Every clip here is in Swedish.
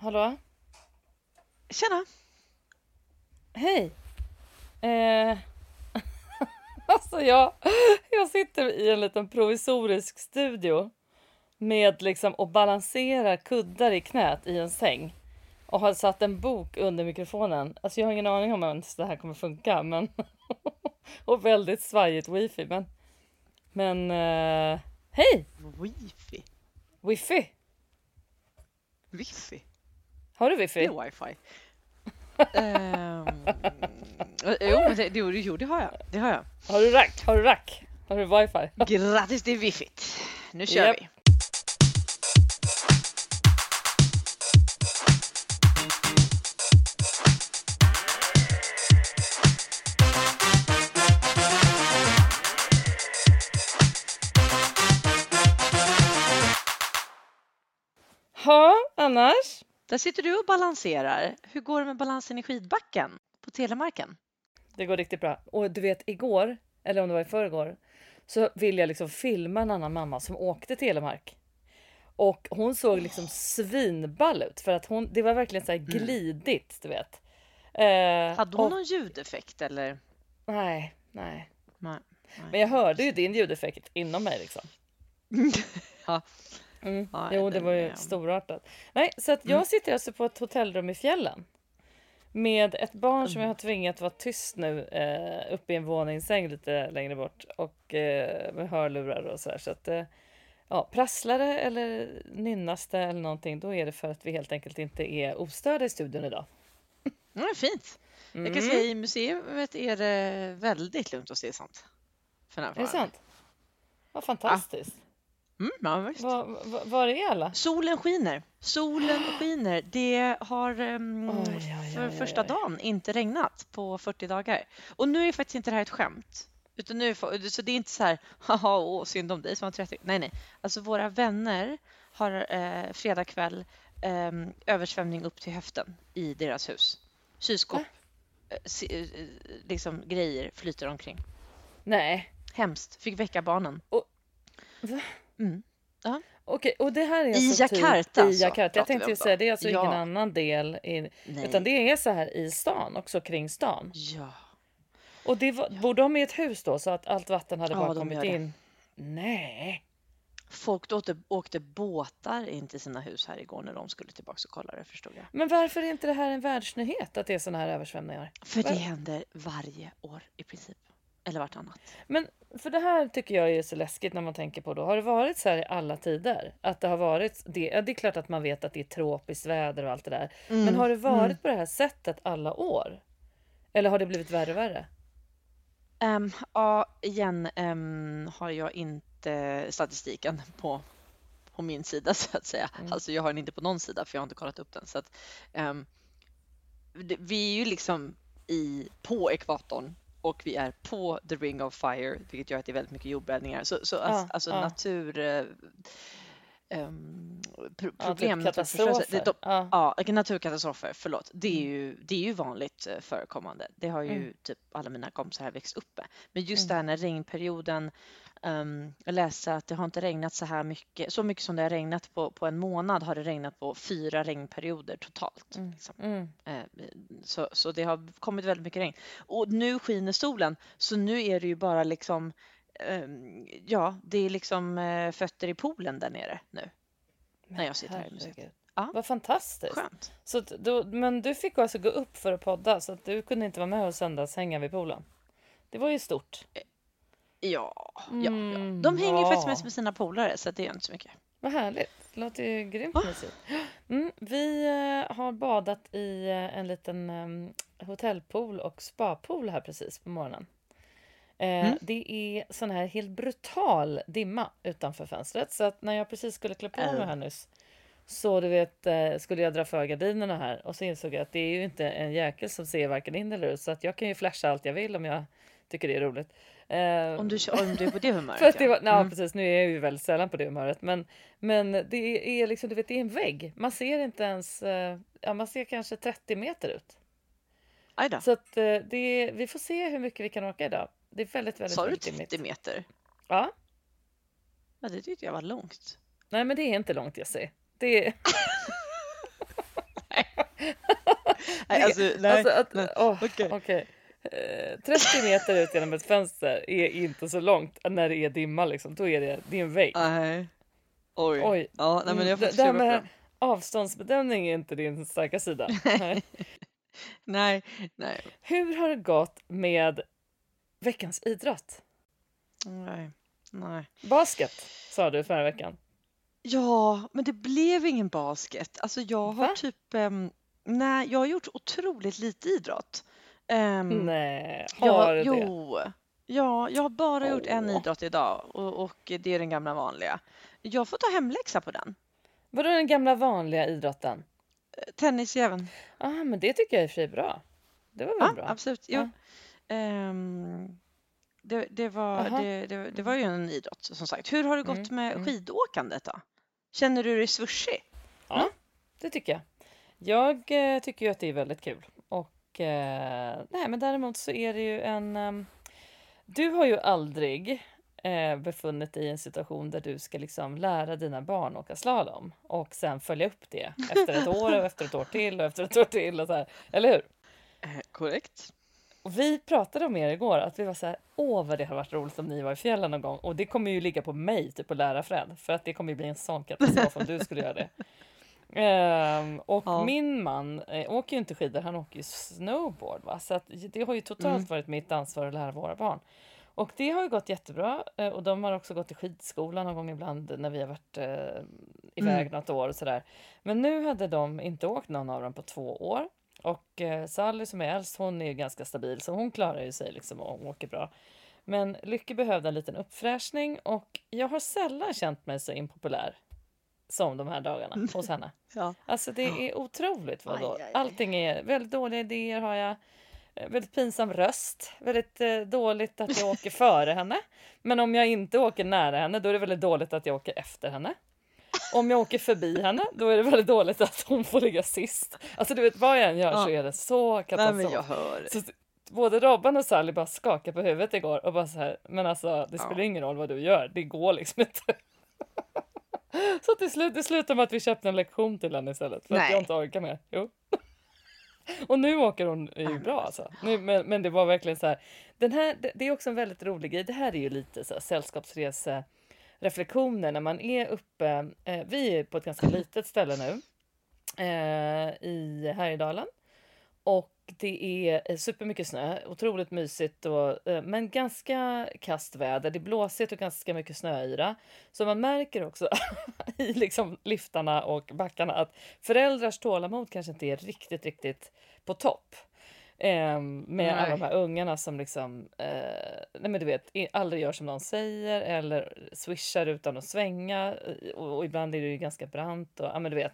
Hallå? Tjena! Hej! Eh, alltså jag, jag sitter i en liten provisorisk studio med liksom och balanserar kuddar i knät i en säng och har satt en bok under mikrofonen. Alltså jag har ingen aning om ens det här kommer funka, men och väldigt svajigt wifi, men men eh, hej! Wifi? Wifi? Wifi? Har du Det wifi? är wifi. Ehm, jo, men det, jo, jo, det har jag. Det har jag. Har du rack? Har du rack? Har du wifi? Grattis till wiffit! Nu kör Japp. vi! Där sitter du och balanserar. Hur går det med balansen i skidbacken på Telemarken? Det går riktigt bra. Och du vet igår, eller om det var i förrgår, så ville jag liksom filma en annan mamma som åkte Telemark. Och hon såg liksom svinball ut för att hon, det var verkligen så här glidigt, du vet. Eh, Hade hon och, någon ljudeffekt eller? Nej, nej. Nej. Men jag hörde ju din ljudeffekt inom mig liksom. Ja. Mm. Ja, Jo, det var ju storartat. Nej, så att jag Mm. sitter alltså på ett hotellrum i fjällen. Med ett barn som jag har tvingat vara tyst nu eh, uppe i en våningssäng lite längre bort och eh, med hörlurar och så här. Så att eh, ja, prasslar det eller nynnas det eller någonting, då är det för att vi helt enkelt inte är ostörda i studion idag. Ja, fint. Jag kan Mm. säga i museet är det väldigt lugnt och stillsamt. För Är det sant? Vad fantastiskt. Mm, ja, visst. Var, var, var är alla? Solen skiner. Solen skiner. Det har ehm, Oj, oj, för oj, oj, första dagen inte regnat på 40 dagar. Och nu är faktiskt inte det här ett skämt. Utan nu så det är inte så här, haha, åh, synd om dig som var 30. Nej, nej. Alltså våra vänner har eh, fredag kväll eh, översvämning upp till höften i deras hus. Kylskåp, eh, eh, liksom grejer flyter omkring. Nej. Hemskt. Fick väcka barnen. Va? Mm. Okej, och det här är I alltså Jakarta typ, i alltså, Jakarta. Jag tänkte ju säga, det är alltså Ja. ingen annan del, i, Nej. utan det är så här i stan, också kring stan. Ja. Och det var, bor de i ett hus då så att allt vatten hade Ja, bara kommit gör det. in? Nej. Folk åkte, åkte båtar in till sina hus här igår när de skulle tillbaka och kolla det förstod jag. Men varför är inte det här en världsnyhet att det är såna här översvämningar? För det händer varje år i princip. Eller vartannat. Men för det här tycker jag är så läskigt när man tänker på då. Har det varit så här i alla tider? Att det har varit det? Ja, det är klart att man vet att det är tropiskt väder och allt det där. Men Mm, har det varit mm. på det här sättet alla år? Eller har det blivit värre och värre? Ehm, ja, igen ehm, har jag inte statistiken på, på min sida så att säga. Mm. Alltså jag har den inte på någon sida för jag har inte kollat upp den. Så att, ehm, det, vi är ju liksom i, på ekvatorn och vi är på the ring of fire, vilket gör att det är väldigt mycket jordbävningar. Så, så Ja, alltså, alltså ja. natur... ehm, pro- Ja, problem, typ det- katastrofer. de- Ja. Ja, naturkatastrofer, förlåt. Det är Mm. ju, det är ju vanligt eh, förekommande. Det har ju Mm. typ alla mina kompisar här växt upp med. Men just Mm. där när regnperioden, um, läste att det har inte regnat så här mycket, så mycket som det har regnat på, på en månad har det regnat på fyra regnperioder totalt. Mm. Liksom. Mm. Eh, Så, så det har kommit väldigt mycket regn. Och nu skiner solen, så nu är det ju bara liksom, ehm, ja, det är liksom eh, fötter i poolen där nere nu. När jag sitter här i museet. Ja. Vad fantastiskt. Skönt. Så då, men du fick alltså gå upp för att podda så att du kunde inte vara med och söndagshänga vid poolen. Det var ju stort. Ja, ja, ja. Mm, De hänger ju faktiskt ja. mest med sina polare så det är inte så mycket. Vad härligt. Det låter ju grymt Va? mysigt. Mm, vi eh, har badat i eh, en liten eh, hotellpool och spapool här precis på morgonen. Eh, Mm. Det är sån här helt brutal dimma utanför fönstret så att när jag precis skulle klä på mig här nyss så du vet skulle jag dra för gardinerna här och så insåg jag att det är ju inte en jäkel som ser varken in eller ut så att jag kan ju flasha allt jag vill om jag tycker det är roligt. Eh, Om du, om du är på det humöret. för att det var, ja, Mm. precis. Nu är jag ju väldigt sällan på det humöret, men, men det är liksom, du vet, det är en vägg. Man ser inte ens, eh, ja, man ser kanske 30 meter ut. Så att eh, det vi får se hur mycket vi kan åka idag. Det är väldigt, väldigt, Sa du väldigt 30 dimmigt. meter? Ja, Ja, det tyckte jag var långt. nej, men det är inte långt jag ser. Det är, Nej, alltså, nej, Alltså att, nej. åh, Okej. okej. Eh, 30 meter ut genom ett fönster är inte så långt när det är dimma liksom. Då är det, det är en vägg. Nej. Oj. Oj. Ja, nej, men jag får Mm, det, det här med avståndsbedömning är inte din starka sida. Nej. Nej, nej, Hur har det gått med veckans idrott? nej, nej. Basket sa du förra veckan. Ja, men det blev ingen basket. Alltså jag har Va? typ, ehm, nej, jag har gjort otroligt lite idrott. Ehm, Nej, har jag, du det? jo, ja, jag har bara gjort en idrott idag och, och det är den gamla vanliga. Jag får ta hemläxa på den. Vadå den gamla vanliga idrotten? Eh, Tennisjäveln. Ah, men det tycker jag och för är bra. Det var väl Ja, bra? absolut. Jo. Ehm, det, det, var, det, det, det var ju en idrott som sagt. Hur har det gått Mm, med mm. skidåkandet då? Känner du dig svursig? Ja, det tycker jag. Jag eh, tycker ju att det är väldigt kul. Eh, nej, men däremot så är det ju en... ehm, du har ju aldrig eh, befunnit dig i en situation där du ska liksom lära dina barn åka slalom och sen följa upp det efter ett år och efter ett år till och efter ett år till och så här. Eller hur? Eh, korrekt. Och vi pratade om er igår att vi var så här, åh vad det har varit roligt om ni var i fjällen någon gång. Och det kommer ju ligga på mig, typ att lära Fred, för att det kommer ju bli en sån katastrof om du skulle göra det. Ehm, och Ja. min man eh, åker ju inte skidor, han åker ju snowboard. Va? Så det har ju totalt Mm. varit mitt ansvar att lära våra barn. Och det har ju gått jättebra. eh, Och de har också gått i skidskolan någon gång ibland när vi har varit eh, iväg Mm. något år och sådär. Men nu hade de inte åkt någon av dem på två år. Och eh, Sally som är äldst, hon är ju ganska stabil så hon klarar ju sig liksom och åker bra. Men Lycke behövde en liten uppfräschning och jag har sällan känt mig så impopulär som de här dagarna hos henne. Ja. Alltså det är otroligt vad då. Allting är väldigt dåliga idéer har jag. eh, Väldigt pinsam röst. Väldigt eh, dåligt att jag åker före henne. Men om jag inte åker nära henne då är det väldigt dåligt att jag åker efter henne. Om jag åker förbi henne då är det väldigt dåligt att hon får ligga sist. Alltså du vet vad jag än gör så är det så Nej, katastrof. men jag hör. Så både Robban och Sally bara skakade på huvudet igår och bara så här, men alltså det spelar Ja. ingen roll vad du gör, det går liksom inte. så till slut, det slutade med att vi köpte en lektion till henne istället för att Nej. jag inte orkar mer. Jo. och nu åker hon ju bra alltså. Nu, men, men det var verkligen så här, den här, det, det är också en väldigt rolig grej, det här är ju lite så här, sällskapsrese reflektioner när man är uppe, eh, vi är på ett ganska litet ställe nu eh, i Härjedalen och det är eh, supermycket snö, otroligt mysigt och, eh, men ganska kast väder. Det är blåsigt och ganska mycket snöyra. Så man märker också i liksom liftarna och backarna att föräldrars tålamod kanske inte är riktigt, riktigt på topp. Eh, med alla de Nej. här ungarna som liksom, eh, nej men du vet, aldrig gör som någon säger eller swishar utan att svänga. eh, Och, och ibland är det ju ganska brant och ja men du vet.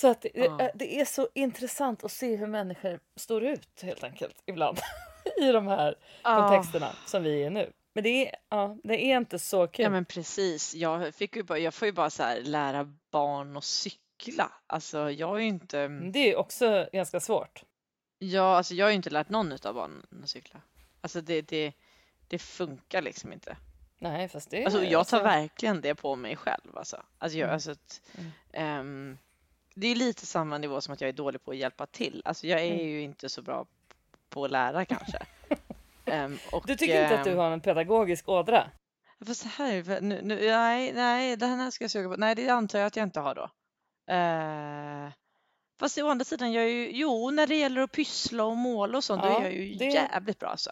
Så att det, Ja. eh, det är så intressant att se hur människor står ut helt enkelt ibland i de här kontexterna som vi är nu. Men det är, ja, det är inte så kul. Ja men precis. Jag, fick ju bara, jag får ju bara så här lära barn att cykla. Alltså jag har ju inte, Det är också ganska svårt. jag, alltså, jag har ju inte lärt någon av barnen att cykla. Alltså det, det, det funkar liksom inte. Nej, fast det är... Alltså, jag tar alltså- verkligen det på mig själv. Alltså. Alltså, jag, Mm. alltså att, Mm. ehm, det är lite samma nivå som att jag är dålig på att hjälpa till. Alltså, jag är Mm. ju inte så bra på att lära kanske. Ehm, och, Du tycker inte att du ehm, har en pedagogisk ådra? Fast här, är- nu, nu, nej, nej, det här ska jag söka på. Nej, det antar jag att jag inte har då. Eh, fast å andra sidan, jag är ju, jo, när det gäller att pyssla och måla och sånt, då Ja, är jag ju det- jävligt bra alltså.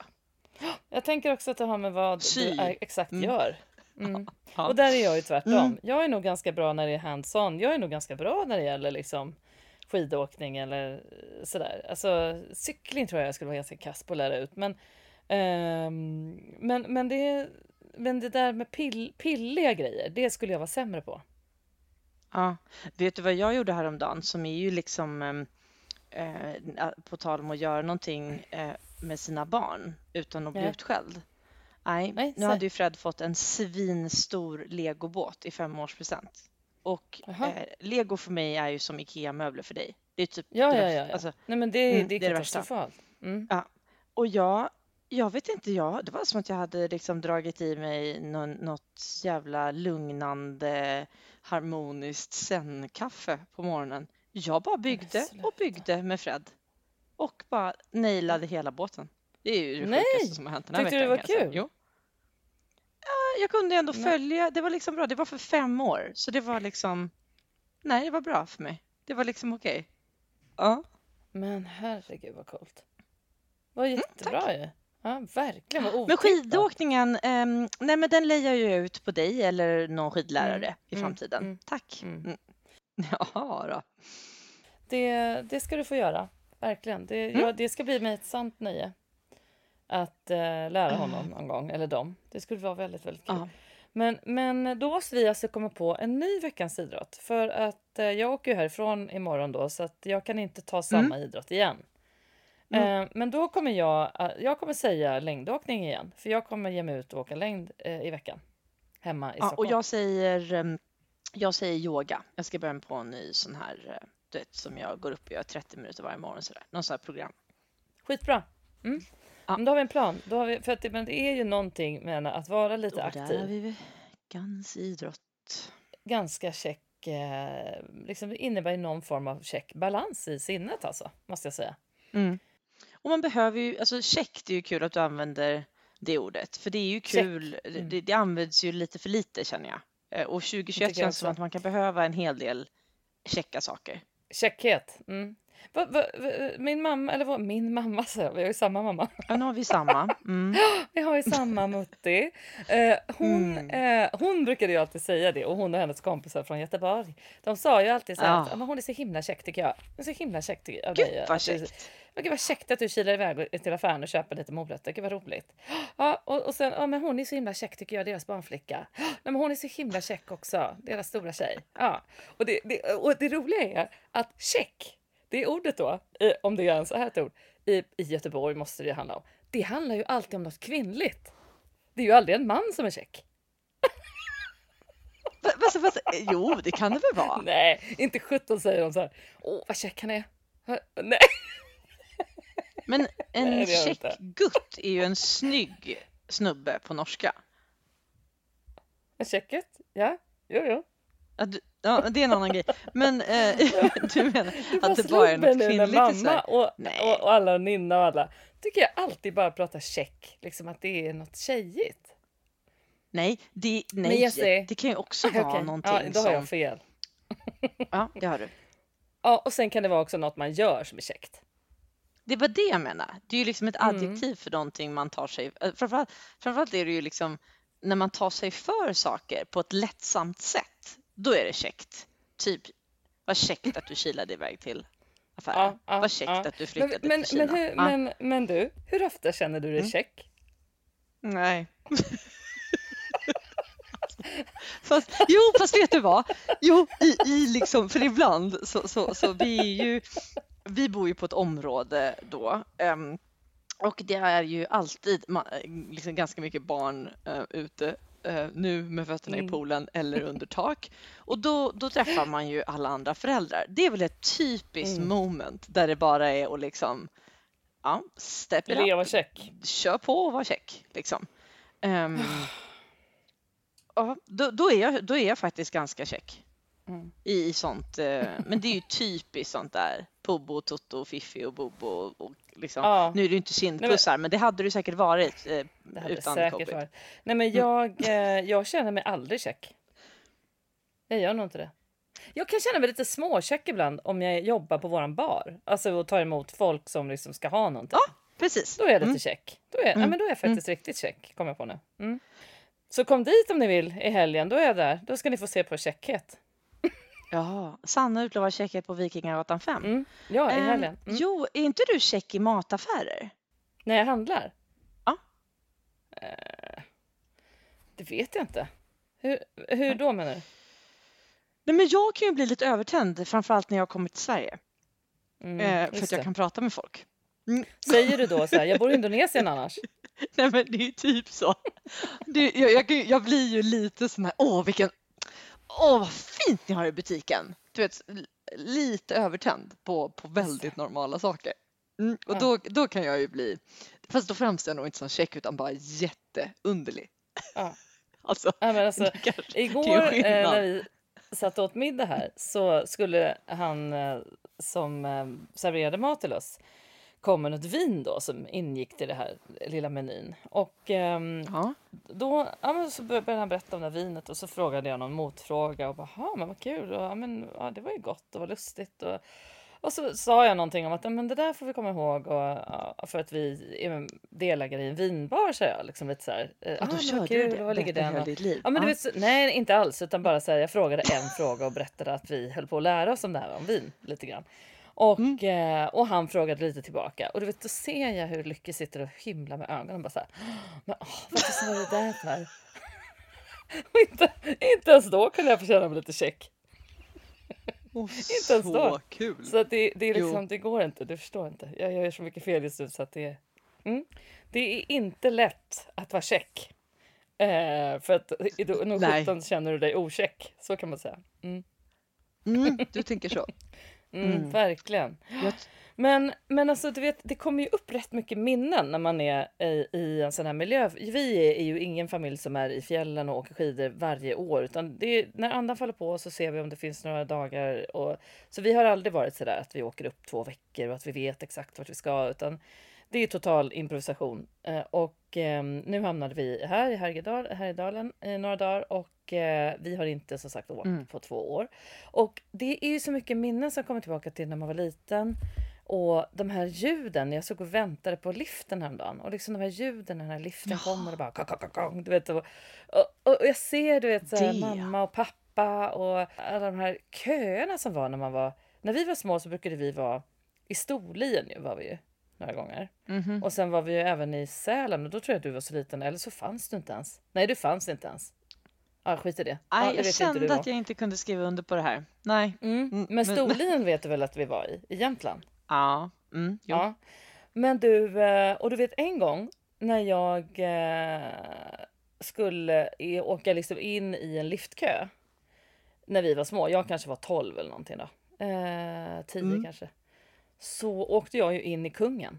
Jag tänker också att det har med vad Sy. du är, exakt Mm. gör. Mm. Ja. Och där är jag ju tvärtom. Mm. Jag är nog ganska bra när det är hands-on. Jag är nog ganska bra när det gäller liksom skidåkning eller eh, sådär. Alltså cykling tror jag jag skulle vara ganska kass på att lära ut. Men, ehm, men, men, det, men det där med pill, pilliga grejer, det skulle jag vara sämre på. Ja, vet du vad jag gjorde häromdagen som är ju liksom ehm, eh, på tal om att göra någonting eh, med sina barn utan att bli Nej. utskälld. Nej, Nej, nu hade ju Fred fått en svinstor legobåt i femårspresent. Och eh, lego för mig är ju som IKEA-möbler för dig. Det är typ Ja, det ja, ja. ja. Alltså, Nej, men det, mm, det är det katastrofalt. Mm. och jag, jag vet inte, jag, det var som att jag hade liksom dragit i mig någon, något jävla lugnande harmoniskt zen-kaffe på morgonen. Jag bara byggde och byggde med Fred och bara nailade hela båten. Det är ju det Nej. sjukaste som har hänt den här Tyckte du veckan. det var kan jag säga. kul? Jo. Ja, jag kunde ändå Nej. följa. Det var liksom bra. Det var för fem år, så det var liksom. Nej, det var bra för mig. Det var liksom okej. Ja. Men herregud vad coolt. Vad jättebra ju. Ja, verkligen vad Men otippat. skidåkningen, ehm, nej men den lejer jag ju ut på dig eller någon skidlärare Mm, i mm, framtiden. mm, Tack. mm. Mm. Ja då. Det, det ska du få göra. Verkligen. Det, Mm. ja, det ska bli mig ett sant nöje. Att eh, lära honom någon gång, eller dem. Det skulle vara väldigt, väldigt kul. Ja. Men, men då måste vi alltså komma på en ny veckans idrott. För att eh, jag åker ju härifrån imorgon då så att jag kan inte ta samma idrott igen. Mm. Eh, men då kommer jag, eh, jag kommer säga längdåkning igen. För jag kommer ge mig ut och åka längd eh, i veckan. Hemma i Ja, och Stockholm. jag säger, ehm, jag säger yoga. Jag ska börja på en ny sån här, eh, du vet, som jag går upp och gör 30 minuter varje morgon sådär. Någon sån här program. Skitbra. Mm. Ja. Men då har vi en plan. Då har vi, för att det, men det är ju någonting med att vara lite där aktiv. har vi veckans idrott. Ganska check. Eh, liksom det innebär ju någon form av check balans i sinnet alltså. Måste jag säga. Mm. Och man behöver ju, alltså check, det är ju kul att du använder det ordet, för det är ju kul, Mm. det, det används ju lite för lite känner jag. Eh, Och 2021 tycker jag känns som att man kan behöva en hel del checka saker. Checkhet. Mm. Va, va, va, min mamma, eller vad, min mamma säger vi har ju samma mamma. Ja, nu har vi samma. Mm. Vi har ju samma mutti. Eh, hon, Mm. eh, hon brukade ju alltid säga det och hon och hennes kompisar från Göteborg. De sa ju alltid så här Ja. att "Ja, hon är så himla check tycker jag. Hon är så himla check tycker jag. Gud vad käckt. Ja, Gud vad käckt att du kilar iväg till affären och köper lite morötter. Gud vad roligt. Ja, och, och sen, ja men hon är så himla käck tycker jag, deras barnflicka. Nej, men hon är så himla käck också, deras stora tjej. Ja. Och, det, det, och det roliga är att check, det ordet då, i, om det är ens är ett ord, i, i Göteborg måste det handla om. Det handlar ju alltid om något kvinnligt. Det är ju aldrig en man som är check. Va- va- Jo, det kan det väl vara? Nej, inte 17 säger de så här. Åh, vad check han är. Nej, Men en Nej, inte. checkgutt är ju en snygg snubbe på norska. en checket? Ja, jo, jo. Ja, du, ja, det är en annan grej. Men eh, du menar att det bara är något nu när kvinnligt? i mamma och, och, och alla Ninna och alla tycker jag alltid bara pratar check, liksom att det är något tjejigt. Nej, det, nej det kan ju också Okej, vara någonting ja, då har jag som... fel. Ja, det har du. Ja, och sen kan det vara också något man gör som är käckt. Det var det jag menar. Det är ju liksom ett Mm. adjektiv för någonting man tar sig... eh, Framförallt, framförallt är det ju liksom när man tar sig för saker på ett lättsamt sätt. Då är det käckt. Typ, vad käckt att du kilade iväg till affären. Ja, vad käckt ja. att du Men, flyttade men, till men, Kina. hur, Ja. men, men du, hur ofta känner du dig Mm. check? Nej. fast, jo, fast vet du vad? Jo, i, i liksom, för ibland så, så, så vi är ju, vi bor ju på ett område då ehm, och det är ju alltid liksom ganska mycket barn eh, ute eh, nu med fötterna i Mm. poolen eller under tak och då, då träffar man ju alla andra föräldrar. Det är väl ett typiskt Mm. moment där det bara är att liksom ja, step it up Leva check. kör på och var check liksom. Ehm, ja, då, då, är jag, då är jag faktiskt ganska check Mm. i, i sånt. Eh, men det är ju typiskt sånt där. Pobo, Toto, Fiffi och Bobo. Och, och liksom. Ja. Nu är det ju inte kindpussar, men det hade det säkert varit eh, Det hade utan säkert covid. varit. Nej men jag, eh, jag känner mig aldrig check. Jag gör nog inte det. Jag kan känna mig lite småcheck ibland om jag jobbar på våran bar. Alltså och tar emot folk som liksom ska ha någonting. Precis. Då är jag lite Mm. check. Då är, ja, Mm. men då är jag faktiskt riktigt check, kommer jag på nu. Mm. Så kom dit om ni vill i helgen, då är jag där. Då ska ni få se på checkhet. Ja, Sanna utlovar checkhet på Vikingagatan 5. Mm. Ja, i Ehm, helgen. Mm. Jo, är inte du check i mataffärer? När jag handlar? Ja. Eh, det vet jag inte. Hur, hur då menar du? Nej, men jag kan ju bli lite övertänd, framförallt när jag kommer till Sverige, Mm, eh, för just att jag det. kan prata med folk. Mm. Säger du då så här, jag bor i Indonesien annars? Nej men det är ju typ så. Det, jag, jag, kan ju- jag blir ju lite sån här, åh vilken, åh vad fint ni har i butiken. Du vet, lite övertänd på, på väldigt normala saker. Mm, och då, då kan jag ju bli, fast då framstår jag nog inte som check utan bara jätteunderlig. Ja. Alltså, Ja, men alltså, kanske- igår eh, när vi, satt åt middag här så skulle han eh, som eh, serverade mat till oss komma något vin då som ingick till det här lilla menyn. Och ehm, Ja. då ja, så bör- började han berätta om det här vinet och så frågade jag någon motfråga och bara, "Jaha, men vad kul och ja, men, ja, det var ju gott och vad lustigt och, och så sa jag någonting om att "Ja, men det där får vi komma ihåg och, för att vi är delägare i en vinbar, sa jag. Liksom lite så här, eh, Ja, "Ah, då men körde vad du kul, det. ligger den? ditt liv. Ja, men du vet, så, nej, inte alls, utan bara så här, jag frågade en fråga och berättade att vi höll på att lära oss om det här om vin lite grann. Och, Mm. eh, och han frågade lite tillbaka och du vet, då ser jag hur Lycke sitter och himlar med ögonen och bara så här, men åh, varför sa du det där för? Inte, inte ens då kunde jag få känna mig lite check. Inte ens då. Så kul. Så det, det, är liksom, Jo. det går inte, du förstår inte. Jag gör så mycket fel just nu så att det, mm, det är inte lätt att vara check. Eh, för att nog sjutton känner du dig ocheck, så kan man säga. Mm, Mm, du tänker så. mm, Mm. Verkligen. Men, men alltså, du vet, det kommer ju upp rätt mycket minnen när man är i, i en sån här miljö. Vi är, är ju ingen familj som är i fjällen och åker skidor varje år, utan är, när andan faller på så ser vi om det finns några dagar. Och, så vi har aldrig varit så där att vi åker upp två veckor och att vi vet exakt vart vi ska, utan det är total improvisation. Eh, och ehm, nu hamnade vi här i Härjedal, Härjedalen i några dagar och eh, vi har inte som sagt åkt Mm. på två år. Och det är ju så mycket minnen som kommer tillbaka till när man var liten. Och de här ljuden, jag såg och väntade på liften häromdagen och liksom de här ljuden när den här liften Ja. kommer och bara kong, kong, kong, du vet. Och, och, och jag ser du vet så här, mamma och pappa och alla de här köerna som var när man var, när vi var små så brukade vi vara i Storlien ju var vi ju några gånger. mhm. Och sen var vi ju även i Sälen och då tror jag att du var så liten eller så fanns du inte ens. Nej, du fanns inte ens. Ja, skit i det. Ja, Nej, det jag kände att jag inte kunde skriva under på det här. Nej. Mm. Mm, Men Storlien vet du väl att vi var i, i Jämtland? Ja. Mm. Ja. Men du, eh, och du vet en gång när jag eh, skulle åka liksom in i en liftkö när vi var små, jag kanske var 12 eller någonting då, eh, 10 Mm. kanske, så åkte jag ju in i kungen.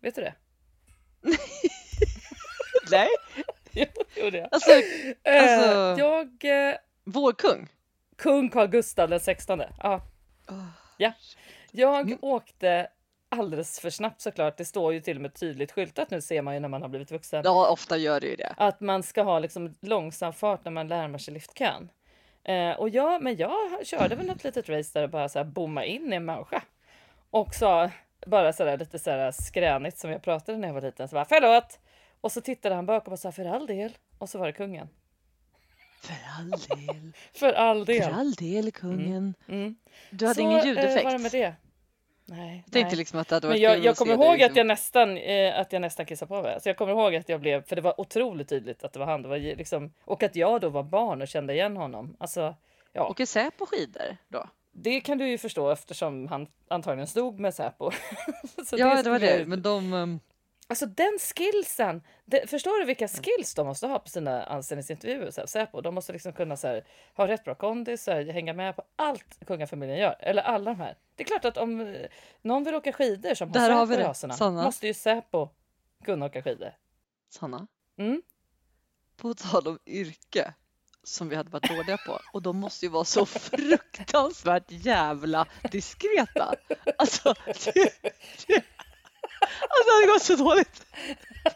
Vet du det? Nej, Jo, det gjorde alltså Eh, alltså- Jag, eh, vår kung. kung Carl Gustaf den 16. Ja, Ja. Jag Mm. åkte alldeles för snabbt såklart. Det står ju till och med tydligt skyltat nu ser man ju när man har blivit vuxen. Ja, ofta gör det ju det. Att man ska ha liksom långsam fart när man lärmar sig liftkön. Eh, och jag, men jag körde väl något litet race där och bara så här bomma in i en människa. Och sa bara så där lite så här skränigt som jag pratade när jag var liten. Så bara förlåt! Och så tittade han bak och sa för all del. Och så var det kungen. För all del. För all del. För all del, kungen. Mm. Du hade så, ingen eh, ljudeffekt. var det med det. Nej. Jag tänkte nej. liksom att det hade varit Men jag, jag att kommer ihåg att liksom. jag nästan, eh, att jag nästan kissade på mig. Så jag kommer ihåg att jag blev, för det var otroligt tydligt att det var han. Det var liksom, och att jag då var barn och kände igen honom. Alltså, ja, Åker Säpo skidor då? Det kan du ju förstå eftersom han antagligen stod med Säpo. Så ja, det var det. jag ju- Men de... ehm, Alltså den skillsen, det, förstår du vilka skills de måste ha på sina anställningsintervjuer? Så här, Säpo, de måste liksom kunna så här, ha rätt bra kondis, så här, hänga med på allt kungafamiljen gör. Eller alla de här. Det är klart att om eh, någon vill åka skidor som Där har Säpo det, raserna, Sanna. måste ju Säpo kunna åka skidor. Sanna, Mm. på tal om yrke som vi hade varit dåliga på och de måste ju vara så fruktansvärt jävla diskreta. Alltså, det, det, alltså det gått så dåligt.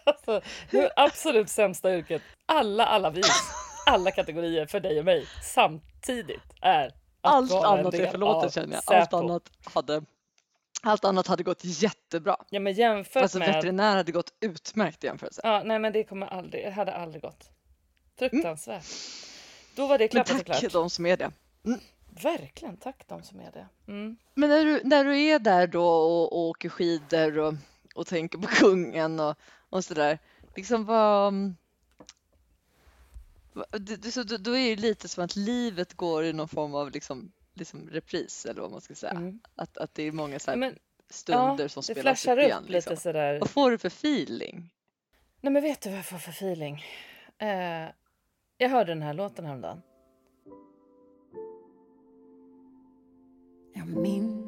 Alltså, det absolut sämsta yrket, alla, alla vis, alla kategorier för dig och mig samtidigt är Allt annat är förlåtet känner jag. Allt annat hade allt annat hade gått jättebra. Ja men jämfört Alltså med... veterinär hade gått utmärkt i jämförelse. Ja, nej men det kommer aldrig, hade aldrig gått. Fruktansvärt. Då var det Men och tack klart. de som är det. Verkligen, tack de som är det. Mm. Men när du, när du är där då och, och åker skidor och, och tänker på kungen och, och sådär, liksom vad... det- så Då, är det lite som att livet går i någon form av liksom, liksom repris eller vad man ska säga. Mm. Att, att det är många så men, stunder ja, som det spelas upp upp igen. Liksom. sådär. Vad får du för feeling? Nej men vet du vad jag får för feeling? Eh, jag hörde den här låten häromdagen. Jag minns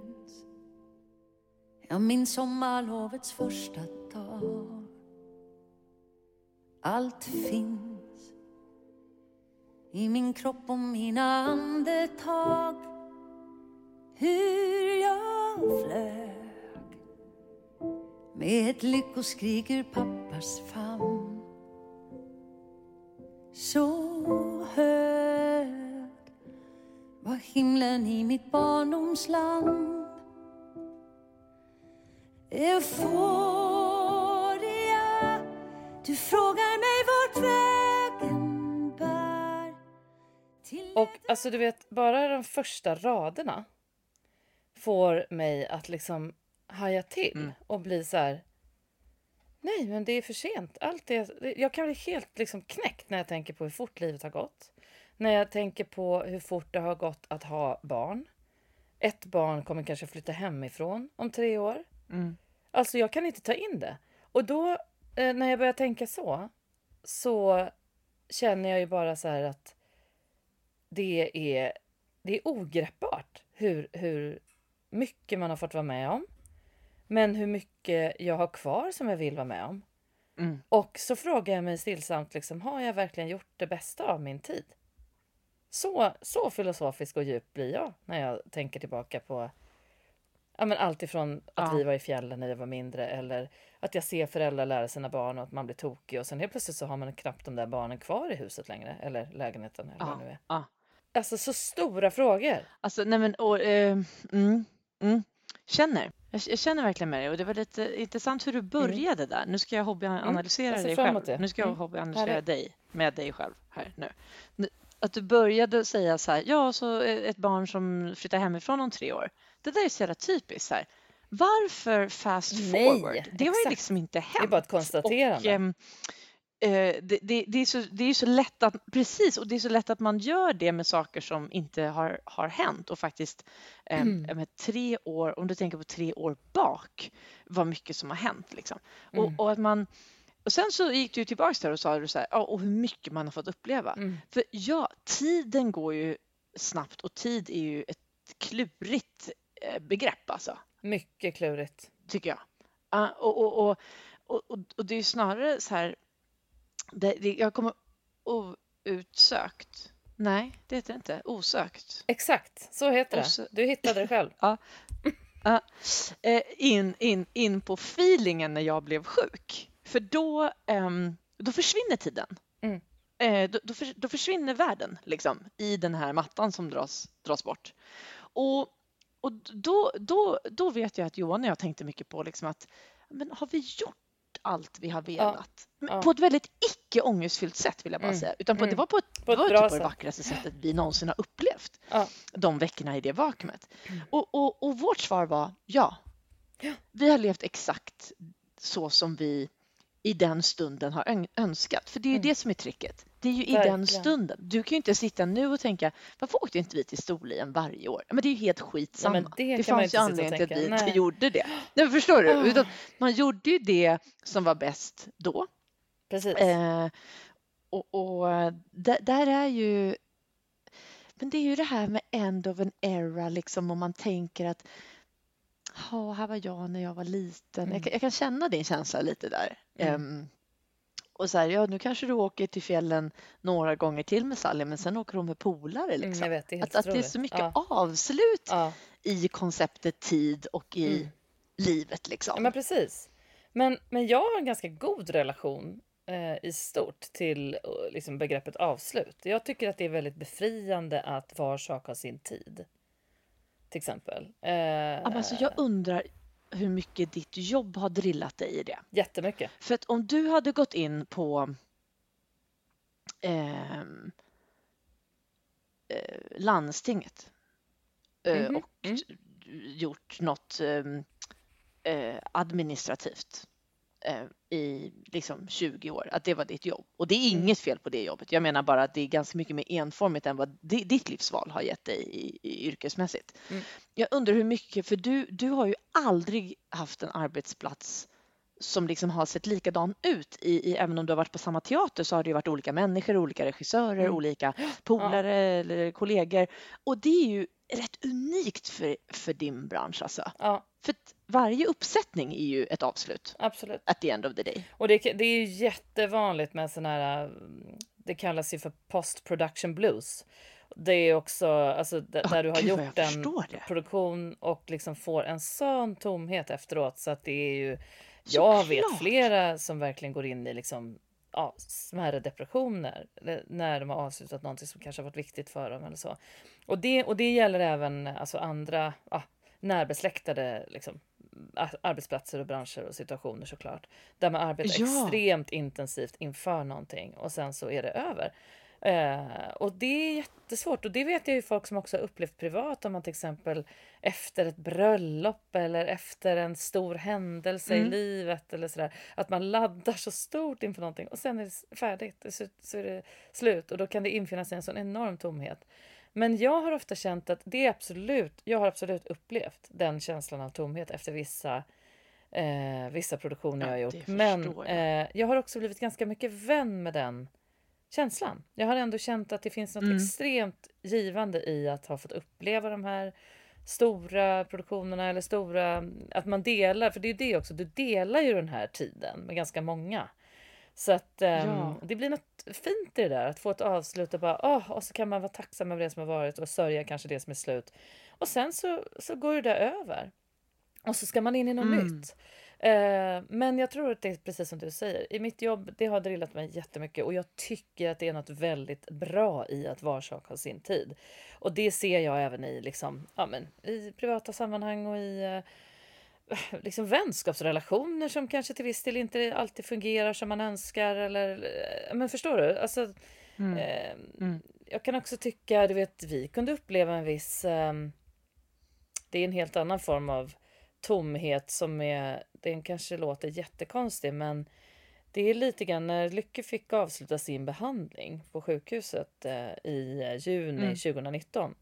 Jag minns sommarlovets första dag. Allt finns i min kropp och mina andetag. Hur jag flög med ett lyckoskrik ur pappas famn så hög var himlen i mitt barndomsland Euforia, du frågar mig vart vägen bär till Och alltså du vet, bara de första raderna får mig att liksom haja till Mm. och bli så här. Nej, men det är för sent. Allt är, jag kan bli helt liksom knäckt när jag tänker på hur fort livet har gått. När jag tänker på hur fort det har gått att ha barn. Ett barn kommer kanske flytta hemifrån om tre år. Mm. Alltså jag kan inte ta in det. Och då eh, när jag börjar tänka så så känner jag ju bara så här att det är, det är ogreppbart hur, hur mycket man har fått vara med om. Men hur mycket jag har kvar som jag vill vara med om. Mm. Och så frågar jag mig stillsamt, liksom, har jag verkligen gjort det bästa av min tid? Så, så filosofisk och djup blir jag när jag tänker tillbaka på ja, men allt ifrån att Ja. vi var i fjällen när jag var mindre eller att jag ser föräldrar lära sina barn och att man blir tokig och sen helt plötsligt så har man knappt de där barnen kvar i huset längre eller lägenheten eller vad det nu är. Ja. Alltså så stora frågor. Alltså, nej men, och, eh, mm, mm, känner. Jag, jag känner verkligen med dig och det var lite intressant hur du började där. Nu ska jag hobbyanalysera ser dig själv. Nu ska jag Mm. hobbyanalysera dig med dig själv här nu. Att du började säga så här, ja, så ett barn som flyttar hemifrån om tre år. Det där är så jävla typiskt. Så här. Varför fast Nej, forward? Det har ju exakt. liksom inte hänt. Det är bara ett konstaterande. Och, eh, det, det, det, är så, det är så lätt att, precis, och det är så lätt att man gör det med saker som inte har, har hänt och faktiskt ehm, med tre år, om du tänker på tre år bak, vad mycket som har hänt liksom. Och, Mm. och att man och sen så gick du tillbaks där och sa du så här, och hur mycket man har fått uppleva. Mm. För ja, tiden går ju snabbt och tid är ju ett klurigt eh, begrepp alltså Mycket klurigt. tycker jag. Ja, och, och, och, och, och, och det är ju snarare så här, det, det, jag kommer outsökt. Nej, det heter det inte. Osökt. Exakt, så heter så- det. Du hittade det själv. Ja, eh, in, in, in på feelingen när jag blev sjuk. För då, ehm, då försvinner tiden. Mm. Eh, då, då, för, då försvinner världen liksom, i den här mattan som dras, dras bort. Och, och då, då, då vet jag att Johan och jag tänkte mycket på liksom att men har vi gjort allt vi har velat? Ja. På ett väldigt icke ångestfyllt sätt vill jag bara Mm. säga. Utan på, det Mm. var på ett, På ett det var typ på det sätt. vackraste sättet vi någonsin har upplevt Ja. de veckorna i det vakuumet. Mm. Och, och, och vårt svar var ja. Vi har levt exakt så som vi i den stunden har ön- önskat. För det är ju Mm. det som är tricket. Det är ju i Verkligen. den stunden. Du kan ju inte sitta nu och tänka varför åkte inte vi till Storlien varje år? Men det är ju helt skitsamma. Nej, det det fanns ju anledning till att vi inte gjorde det. Nej, förstår du? Ah. Utan man gjorde ju det som var bäst då. Precis. Eh, och och där, där är ju... Men det är ju det här med end of an era, liksom om man tänker att ja, här var jag när jag var liten. Mm. Jag, kan- jag kan känna din känsla lite där. Mm. Ehm, och så här, ja, nu kanske du åker till fjällen några gånger till med Sally, men sen åker hon med polare. Mm, Liksom. jag vet, det att, att det är så mycket Ja. avslut Ja. i konceptet tid och i Mm. livet. Liksom. Ja, men precis. Men, men jag har en ganska god relation eh, i stort till eh, liksom, begreppet avslut. Jag tycker att det är väldigt befriande att var sak har sin tid. Till exempel. Eh, Ja, men alltså, jag undrar hur mycket ditt jobb har drillat dig i det. Jättemycket. För att om du hade gått in på ehm, eh, landstinget eh, Mhm, och mm. gjort något ehm, eh, administrativt i liksom 20 år, att det var ditt jobb. Och det är Mm. inget fel på det jobbet. Jag menar bara att det är ganska mycket mer enformigt än vad di- ditt livsval har gett dig i, i yrkesmässigt. Mm. Jag undrar hur mycket, för du, du har ju aldrig haft en arbetsplats som liksom har sett likadan ut. I, i, även om du har varit på samma teater så har det varit olika människor, olika regissörer, Mm. olika polare eller kollegor. Och det är ju rätt unikt för, för din bransch alltså. Ja, För att varje uppsättning är ju ett avslut absolut. at the end of the day. Och det, det är ju jättevanligt med såna här det kallas ju för post production blues. Det är också alltså, d- Ja, där du har gud gjort en produktion och liksom får en sån tomhet efteråt så att det är ju jag vet Såklart. flera som verkligen går in i liksom ja, smärre depressioner när de har avslutat någonting som kanske har varit viktigt för dem eller så. Och det, och det gäller även alltså andra ja, närbesläktade liksom, arbetsplatser och branscher och situationer såklart. Där man arbetar Ja. extremt intensivt inför någonting och sen så är det över. Eh, och det är jättesvårt och det vet jag ju folk som också har upplevt privat om man till exempel efter ett bröllop eller efter en stor händelse i Mm. livet eller sådär. Att man laddar så stort inför någonting och sen är det färdigt, så, så är det slut och då kan det infinna sig en sån enorm tomhet. Men jag har ofta känt att det är absolut, jag har absolut upplevt den känslan av tomhet efter vissa eh, vissa produktioner Ja, jag har gjort. Men eh, jag har också blivit ganska mycket vän med den känslan. Jag har ändå känt att det finns något Mm. extremt givande i att ha fått uppleva de här stora produktionerna eller stora, att man delar, för det är ju det också, du delar ju den här tiden med ganska många. Så att ehm, Ja. det blir något fint i det där, att få ett avslut och bara, åh, och så kan man vara tacksam över det som har varit och sörja kanske det som är slut. Och sen så, så går det där över. Och så ska man in i något Mm. nytt. Eh, men jag tror att det är precis som du säger. I mitt jobb, det har drillat mig jättemycket och jag tycker att det är något väldigt bra i att var sak har sin tid. Och det ser jag även i, liksom, ja, men, i privata sammanhang och i eh, liksom vänskapsrelationer som kanske till viss del inte alltid fungerar som man önskar. Eller, eh, men förstår du? Alltså, Mm. eh, Mm. jag kan också tycka, du vet, vi kunde uppleva en viss... ehm, det är en helt annan form av tomhet som är... Den kanske låter jättekonstig, men det är lite grann när Lycke fick avsluta sin behandling på sjukhuset eh, i eh, juni Mm. 2019.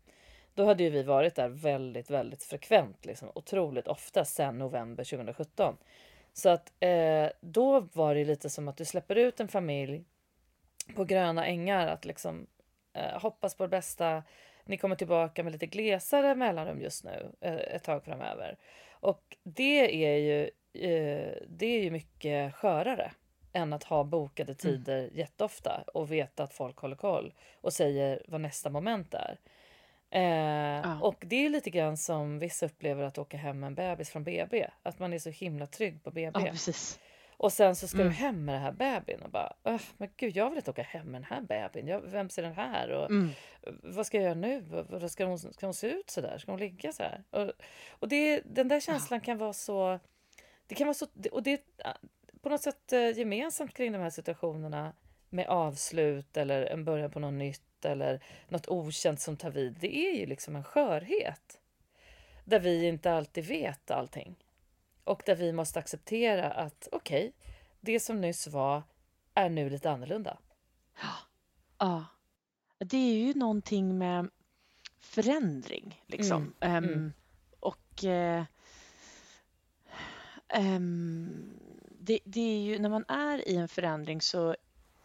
Då hade ju vi varit där väldigt, väldigt frekvent, liksom, otroligt ofta sedan november 2017. Så att eh, då var det lite som att du släpper ut en familj på gröna ängar att liksom eh, hoppas på det bästa. Ni kommer tillbaka med lite glesare mellanrum just nu eh, ett tag framöver. Och det är ju, eh, det är ju mycket skörare än att ha bokade tider jätteofta och veta att folk håller koll och säger vad nästa moment är. Eh. Och det är lite grann som vissa upplever att åka hem med en bebis från BB. Att man är så himla trygg på BB. Precis. Och sen så ska Mm. du hem med den här bebisen och bara, "Öh, men gud jag vill inte åka hem med den här bebisen. Jag, vem ser den här? Och Mm. vad ska jag göra nu? Ska hon, ska hon se ut så där? Ska hon ligga så här? Och, och det, den där känslan kan vara så, det kan vara så, och det är på något sätt eh, gemensamt kring de här situationerna med avslut eller en början på något nytt eller något okänt som tar vid. Det är ju liksom en skörhet. Där vi inte alltid vet allting. Och där vi måste acceptera att okej, det som nyss var är nu lite annorlunda. Ja. Det är ju någonting med förändring liksom. Mm, Ehm, mm. och eh, ehm, det, det är ju när man är i en förändring så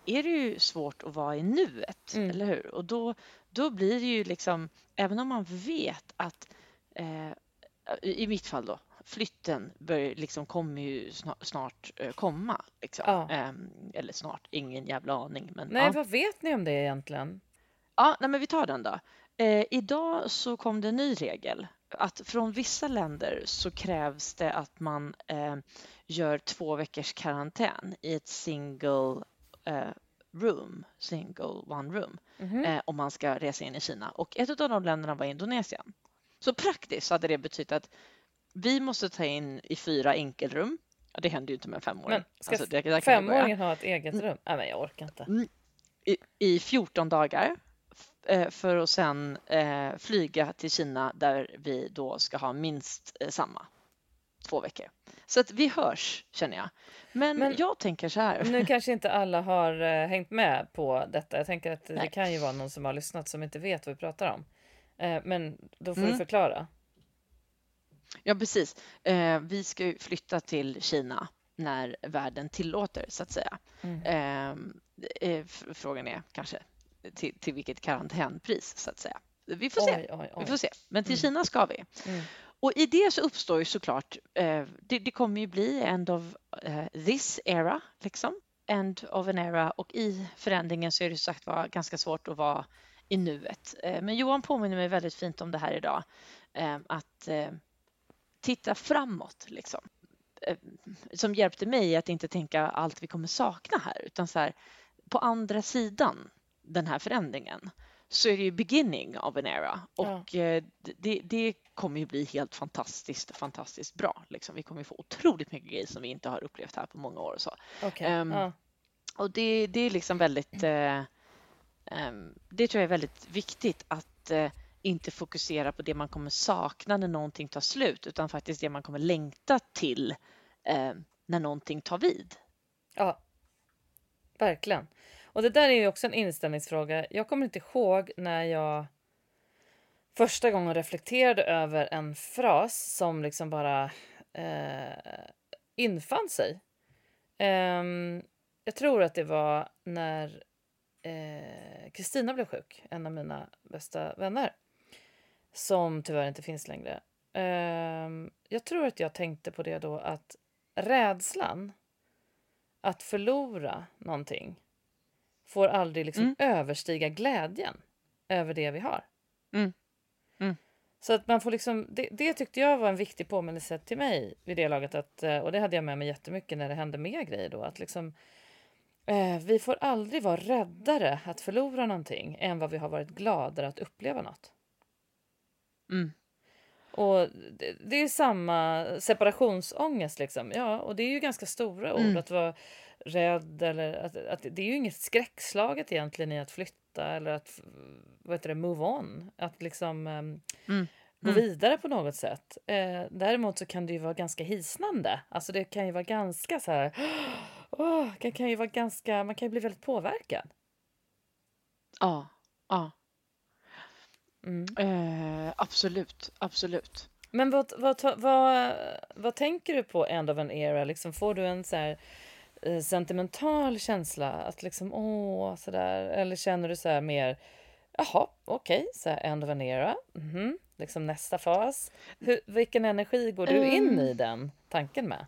är det ju svårt att vara i nuet, Mm. eller hur? Och då, då blir det ju liksom, även om man vet att eh, i mitt fall då, flytten bör, liksom, kommer ju snart, snart eh, komma. Liksom. Ja. Ehm, eller snart, ingen jävla aning. Men, Nej, ja. vad vet ni om det egentligen? Ja, nej, men vi tar den då. Eh, idag så kom det en ny regel att från vissa länder så krävs det att man eh, gör två veckors karantän i ett single eh, room, single one room, Mhm. eh, om man ska resa in i Kina. Och ett av de länderna var Indonesien. Så praktiskt hade det betytt att vi måste ta in i fyra enkelrum. Det händer ju inte med femåring. Ska Alltså, det- där femåringen ha ett eget rum? Nej, men jag orkar inte. i, i 14 dagar eh, för att sen eh, flyga till Kina där vi då ska ha minst eh, samma två veckor. Så att vi hörs känner jag. Men, Men- jag tänker så här. Nu kanske inte alla har eh, hängt med på detta. Jag tänker att det Nej. kan ju vara någon som har lyssnat som inte vet vad vi pratar om. Eh, men då får du Mm. förklara. Ja, precis. Eh, vi ska ju flytta till Kina när världen tillåter så att säga. Mm. Eh, eh, f- frågan är kanske till, till vilket karantänpris så att säga. Vi får se. Oj, oj, Vi får se. Men till Mm. Kina ska vi. Mm. Och i det så uppstår ju såklart, eh, det, det kommer ju bli end of eh, this era, liksom. end of an era och i förändringen så är det sagt var ganska svårt att vara i nuet. Eh, men Johan påminner mig väldigt fint om det här idag. Eh, att eh, titta framåt liksom. Som hjälpte mig att inte tänka allt vi kommer sakna här utan så här på andra sidan den här förändringen så är det ju beginning of an era och ja. det, det, kommer ju bli helt fantastiskt, fantastiskt bra. Liksom. Vi kommer få otroligt mycket grejer som vi inte har upplevt här på många år och så. Okay. Um, ja. Och det, det är liksom väldigt uh, um, det tror jag är väldigt viktigt att uh, inte fokusera på det man kommer sakna när någonting tar slut utan faktiskt det man kommer längta till uh, när någonting tar vid. Ja, verkligen. Och det där är ju också en inställningsfråga. Jag kommer inte ihåg när jag första gången reflekterade över en fras som liksom bara eh, infann sig. Eh, jag tror att det var när eh, Kristina eh, blev sjuk, en av mina bästa vänner som tyvärr inte finns längre. Ehm, jag tror att jag tänkte på det då att rädslan att förlora någonting får aldrig liksom mm. överstiga glädjen över det vi har. Mm. Mm. Så att man får liksom, det, det, tyckte jag var en viktig påminnelse till mig vid det laget. Att, eh, och det hade jag med mig jättemycket när det hände mer grejer då. Att liksom, eh, vi får aldrig vara räddare att förlora någonting än vad vi har varit gladare att uppleva något. Mm. Och det, det är samma separationsångest liksom. Ja, och det är ju ganska stora ord. Mm. Att vara rädd eller att, att det är ju inget skräckslaget egentligen i att flytta eller att vad heter det, move on. Att liksom um, mm. gå mm. vidare på något sätt. Eh, däremot så kan det ju vara ganska hisnande. Alltså det kan ju vara ganska så här. Oh, det kan ju vara ganska, man kan ju bli väldigt påverkad. Ja, ja. Mm. Eh, absolut, absolut. Men vad, vad, vad, vad tänker du på End of an Era? Liksom, får du en så här sentimental känsla? Att liksom, åh, sådär. Eller känner du så här mer, jaha, okej, okay, så här, end of an era. Mm -hmm. Liksom nästa fas. Hur, vilken energi går du in i den tanken med?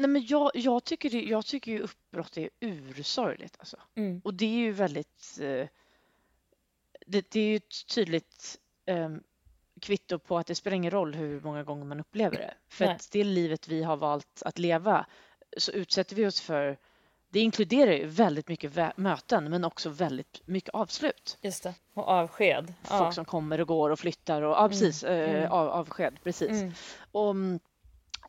Nej, men jag, jag, tycker, det, jag tycker ju uppbrott är ursorgligt. Alltså. Mm. Och det är ju väldigt... Eh, det, det, är ju ett tydligt eh, kvitto på att det spelar ingen roll hur många gånger man upplever det. För att det livet vi har valt att leva så utsätter vi oss för det inkluderar ju väldigt mycket möten men också väldigt mycket avslut. Just det, och avsked. Folk ja. som kommer och går och flyttar och ja, mm, precis, mm. Mm. Av, avsked, precis. Mm. Och,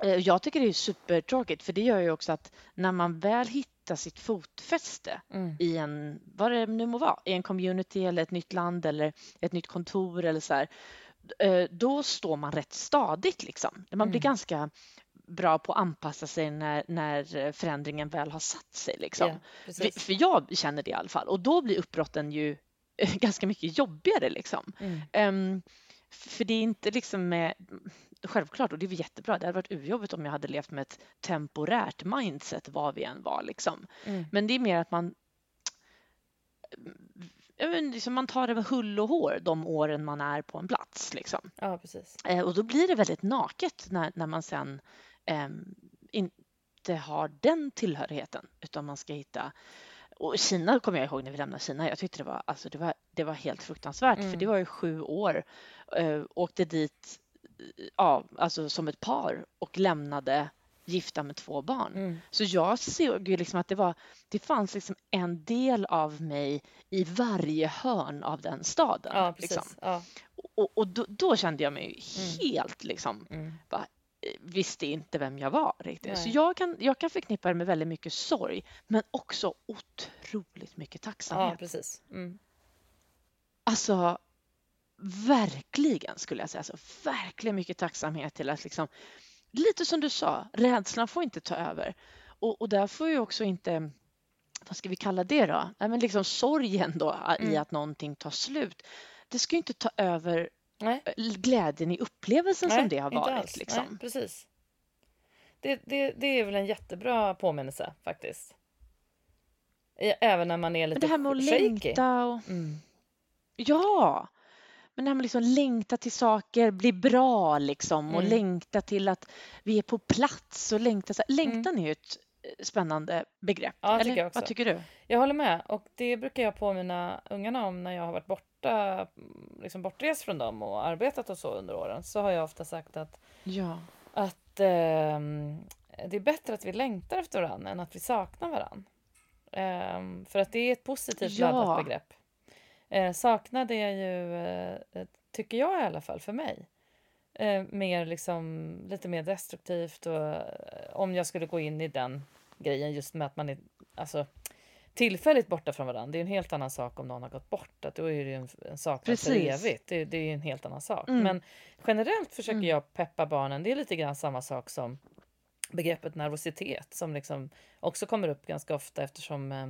eh, jag tycker det är supertråkigt för det gör ju också att när man väl hittar sitt fotfäste mm. i en, vad det nu må vara, i en community eller ett nytt land eller ett nytt kontor eller så här, eh, då står man rätt stadigt liksom. Man blir mm. ganska bra på att anpassa sig när, när förändringen väl har satt sig. Liksom. Yeah, för, jag känner det i alla fall och då blir uppbrotten ju ganska mycket jobbigare. Liksom. Mm. Um, för det är inte liksom med Självklart, och det är jättebra. Det hade varit urjobbigt om jag hade levt med ett temporärt mindset var vi än var. Liksom. Mm. Men det är mer att man liksom man tar det med hull och hår de åren man är på en plats. Liksom. Ja, precis. Eh, och då blir det väldigt naket när, när man sen inte har den tillhörigheten utan man ska hitta och Kina kommer jag ihåg när vi lämnade Kina. Jag tyckte det var, alltså det var, det var helt fruktansvärt mm. för det var ju sju år. Eh, åkte dit ja, alltså som ett par och lämnade gifta med två barn. Mm. Så jag såg ju liksom att det var, det fanns liksom en del av mig i varje hörn av den staden. Ja, liksom. ja. Och, och då, då, kände jag mig mm. helt liksom, mm. bara, visste inte vem jag var riktigt. Nej. Så jag kan, jag kan förknippa det med väldigt mycket sorg men också otroligt mycket tacksamhet. Ja, precis. Mm. Alltså verkligen skulle jag säga. Alltså, verkligen mycket tacksamhet till att liksom lite som du sa, rädslan får inte ta över. Och, och där får ju också inte, vad ska vi kalla det då? Nej, men liksom sorgen då mm. i att någonting tar slut. Det ska ju inte ta över Nej. glädjen i upplevelsen Nej, som det har varit. Liksom. Nej, precis. Det, det, det är väl en jättebra påminnelse faktiskt. Även när man är lite Men det här med att shaky. längta och... Mm. Ja, men när man liksom längtar till saker blir bra liksom och mm. längtar till att vi är på plats och längtar. Så, längtan mm. är ju ett spännande begrepp. Ja, Eller tycker vad tycker du? Jag håller med och det brukar jag påminna ungarna om när jag har varit borta, liksom bortrest från dem och arbetat och så under åren. Så har jag ofta sagt att, Ja. att ehm, det är bättre att vi längtar efter varandra än att vi saknar varandra. Ehm, för att det är ett positivt Ja. laddat begrepp. Eh, saknad är ju, eh, tycker jag i alla fall, för mig. Eh, mer liksom, lite mer destruktivt och eh, om jag skulle gå in i den grejen just med att man är alltså, tillfälligt borta från varandra. Det är en helt annan sak om någon har gått bort. Att då är det ju en, en saknad för evigt. Det, det är en helt annan sak. Mm. Men generellt försöker Mm. jag peppa barnen. Det är lite grann samma sak som begreppet nervositet som liksom också kommer upp ganska ofta eftersom eh,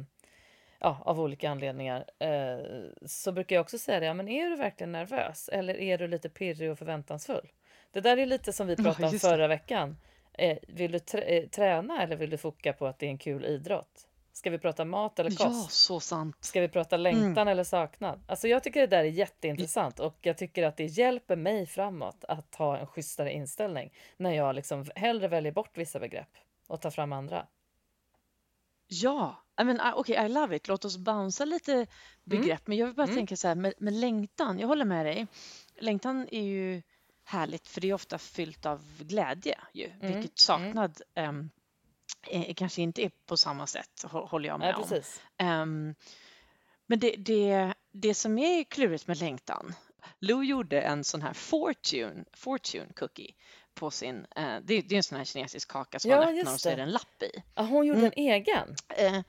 ja, av olika anledningar eh, så brukar jag också säga det. Ja, men är du verkligen nervös eller är du lite pirrig och förväntansfull? Det där är lite som vi pratade om förra veckan. Eh, vill du eh, träna eller vill du foka på att det är en kul idrott? Ska vi prata mat eller kost? Ja, så sant. Ska vi prata längtan eller saknad? Alltså jag tycker det där är jätteintressant och jag tycker att det hjälper mig framåt att ha en schysstare inställning när jag liksom hellre väljer bort vissa begrepp och tar fram andra. Ja, I mean, okej, I love it. Låt oss bouncea lite begrepp. Men jag vill bara Mm. tänka så här med, med längtan. Jag håller med dig. Längtan är ju härligt för det är ofta fyllt av glädje ju, Mm, vilket saknad ehm, eh, kanske inte är på samma sätt, hå- håller jag med Nej, om. Ehm, men det, det, det som är klurigt med längtan, Lou gjorde en sån här fortune, fortune cookie på sin, eh, det, det är en sån här kinesisk kaka som Ja, man öppnar och så är det. det en lapp i. Ja, hon gjorde Mm. en egen. Eh,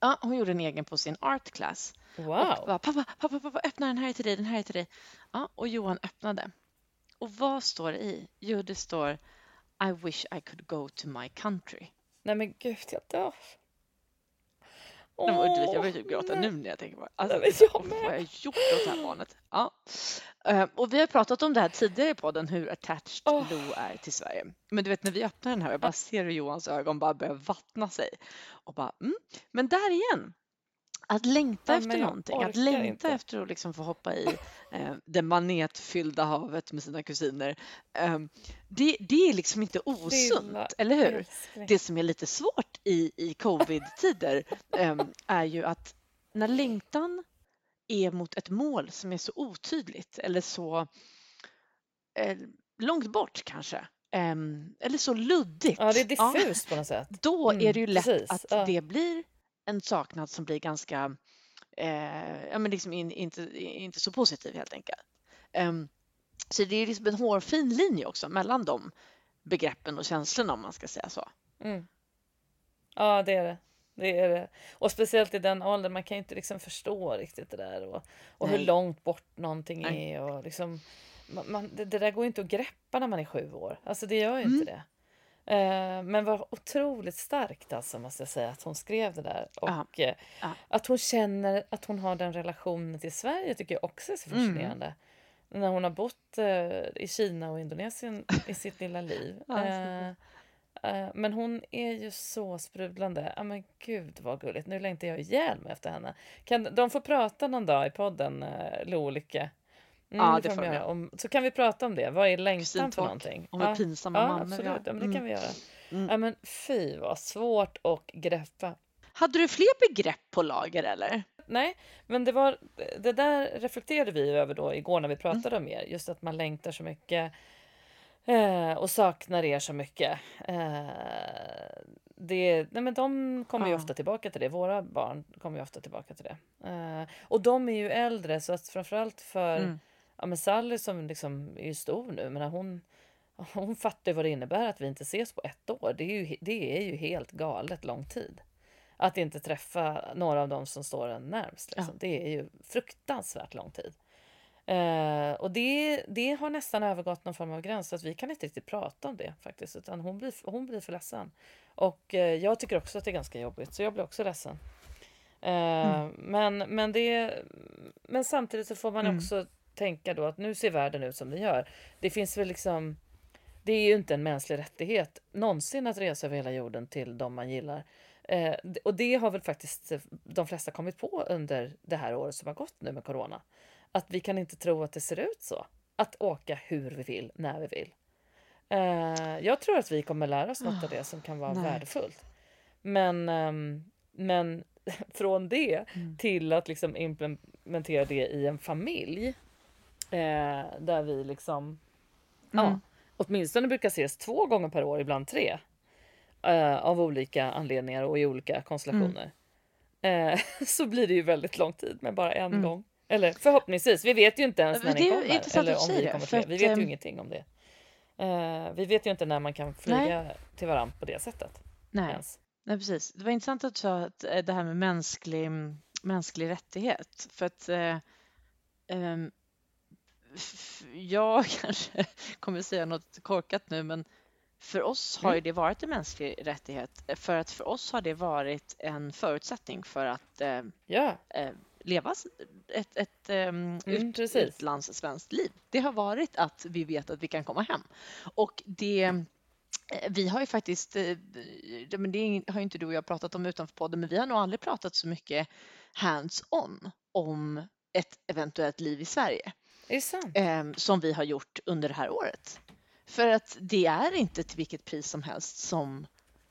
ja, hon gjorde en egen på sin art class. Och Wow. bara, pappa, pappa, pappa, öppna den här är till dig, den här är till dig. Ja, och Johan öppnade. Och vad står det i? Jo, det står I wish I could go to my country. Nej men gud, jag dör. Nej, men jag börjar typ gråta nu när jag tänker på det. Alltså, Nej, jag vad har jag gjort åt det här barnet? Ja. Eh, Och vi har pratat om det här tidigare i podden, hur attached Åh. Lo är till Sverige. Men du vet när vi öppnar den här, jag bara ser hur Johans ögon bara börjar vattna sig. Och bara, mm. Men där igen, att längta Nej, efter någonting, att längta inte. efter att liksom få hoppa i eh, det manetfyllda havet med sina kusiner. Eh, det, det är liksom inte osunt, Lilla eller hur? älskling. Det som är lite svårt i, i covid-tider em, är ju att när längtan är mot ett mål som är så otydligt eller så eh, långt bort kanske, em, eller så luddigt. Ja, det är diffust på något sätt. då Mm, är det ju lätt precis, att ja. det blir en saknad som blir ganska, eh, ja men liksom in, inte, inte så positiv helt enkelt. Em, så det är liksom en hårfin linje också mellan de begreppen och känslorna om man ska säga så. Mm. Ja, det är det. Det är det. Och speciellt i den åldern, man kan ju inte liksom förstå riktigt det där och, och hur långt bort någonting Nej. är och liksom man, man, det, det där går ju inte att greppa när man är sju år. Alltså det gör ju Mm. inte det. Eh, men vad otroligt starkt alltså måste jag säga att hon skrev det där och Ja. eh, Ja. att hon känner att hon har den relationen till Sverige tycker jag också är så Mm. fascinerande. När hon har bott eh, i Kina och Indonesien i sitt lilla liv. Eh, Eh, Men hon är ju så sprudlande. Ja men gud vad gulligt. Nu längtar jag ihjäl mig efter henne. Kan de få prata någon dag i podden, uh, Lo och Lycke? Mm, Ja, det får de göra. Om, så kan vi prata om det. Vad är längtan för någonting? om hur ja, pinsamma ja mammor absolut. Ja, men det Mm. kan vi göra. Mm. Ja men fy vad svårt att greppa. Hade du fler begrepp på lager eller? Nej, men det var det där reflekterade vi över då igår när vi Mm. pratade om er. Just att man längtar så mycket eh, och saknar er så mycket. Eh, det, nej men de kommer ju Ja. ofta tillbaka till det. Våra barn kommer ju ofta tillbaka till det. Eh, och de är ju äldre så att framförallt för Mm. Ja, men Sally som liksom är ju stor nu. Men hon, hon fattar ju vad det innebär att vi inte ses på ett år. Det är ju, det är ju helt galet lång tid. Att inte träffa några av dem som står en närmst. Liksom. Det är ju fruktansvärt lång tid. Eh, och det, det har nästan övergått någon form av gräns så att vi kan inte riktigt prata om det faktiskt. Utan hon blir, hon blir för ledsen. Och eh, jag tycker också att det är ganska jobbigt så jag blir också ledsen. Eh, men, men, det, men samtidigt så får man Mm. också tänka då att nu ser världen ut som den gör. Det finns väl liksom det är ju inte en mänsklig rättighet någonsin att resa över hela jorden till de man gillar. Eh, och det har väl faktiskt eh, de flesta kommit på under det här året som har gått nu med corona. Att vi kan inte tro att det ser ut så. Att åka hur vi vill, när vi vill. Eh, jag tror att vi kommer lära oss något av det som kan vara nej. värdefullt. Men, ehm, men från det Mm. till att liksom implementera det i en familj eh, där vi liksom ja, Mm. åtminstone brukar ses två gånger per år, ibland tre. Eh, av olika anledningar och i olika konstellationer. Eh, så blir det ju väldigt lång tid med bara en Mm. gång. Eller förhoppningsvis, vi vet ju inte ens när Det ni kommer. Eller om vi kommer fler. Vi vet ju ehm, ingenting om det. Eh, vi vet ju inte när man kan flyga till varandra på det sättet. Nej. Ens. Nej, precis. Det var intressant att du sa att eh, det här med mänsklig, mänsklig rättighet. För att eh, f- jag kanske kommer säga något korkat nu, men för oss har ju Mm. det varit en mänsklig rättighet. För att för oss har det varit en förutsättning för att eh, Ja, eh, leva ett, ett um, Mm, ut, utlandssvenskt liv. Det har varit att vi vet att vi kan komma hem. Och det, eh, vi har ju faktiskt, eh, det- men det är- har ju inte du och jag pratat om utanför podden, men vi har nog aldrig pratat så mycket hands-on om ett eventuellt liv i Sverige är det sant? eh, som vi har gjort under det här året. För att det är inte till vilket pris som helst som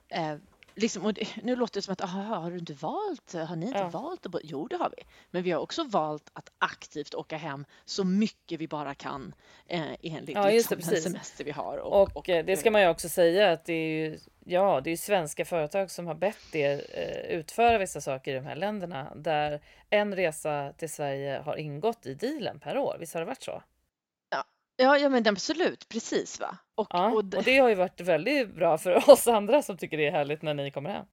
eh, Liksom, och det, nu låter det som att aha, har du inte valt, har ni inte Ja. valt att bo-" Jo, det har vi. Men vi har också valt att aktivt åka hem så mycket vi bara kan eh, enligt Ja, just det, liksom, den semester vi har. Och, eh, det ska man ju också säga att det är ju, ja, det är svenska företag som har bett er eh, utföra vissa saker i de här länderna där en resa till Sverige har ingått i dealen per år. Visst har det varit så? Ja, ja, men absolut, precis va. Och, Ja, och, det- och det har ju varit väldigt bra för oss andra som tycker det är härligt när ni kommer hem.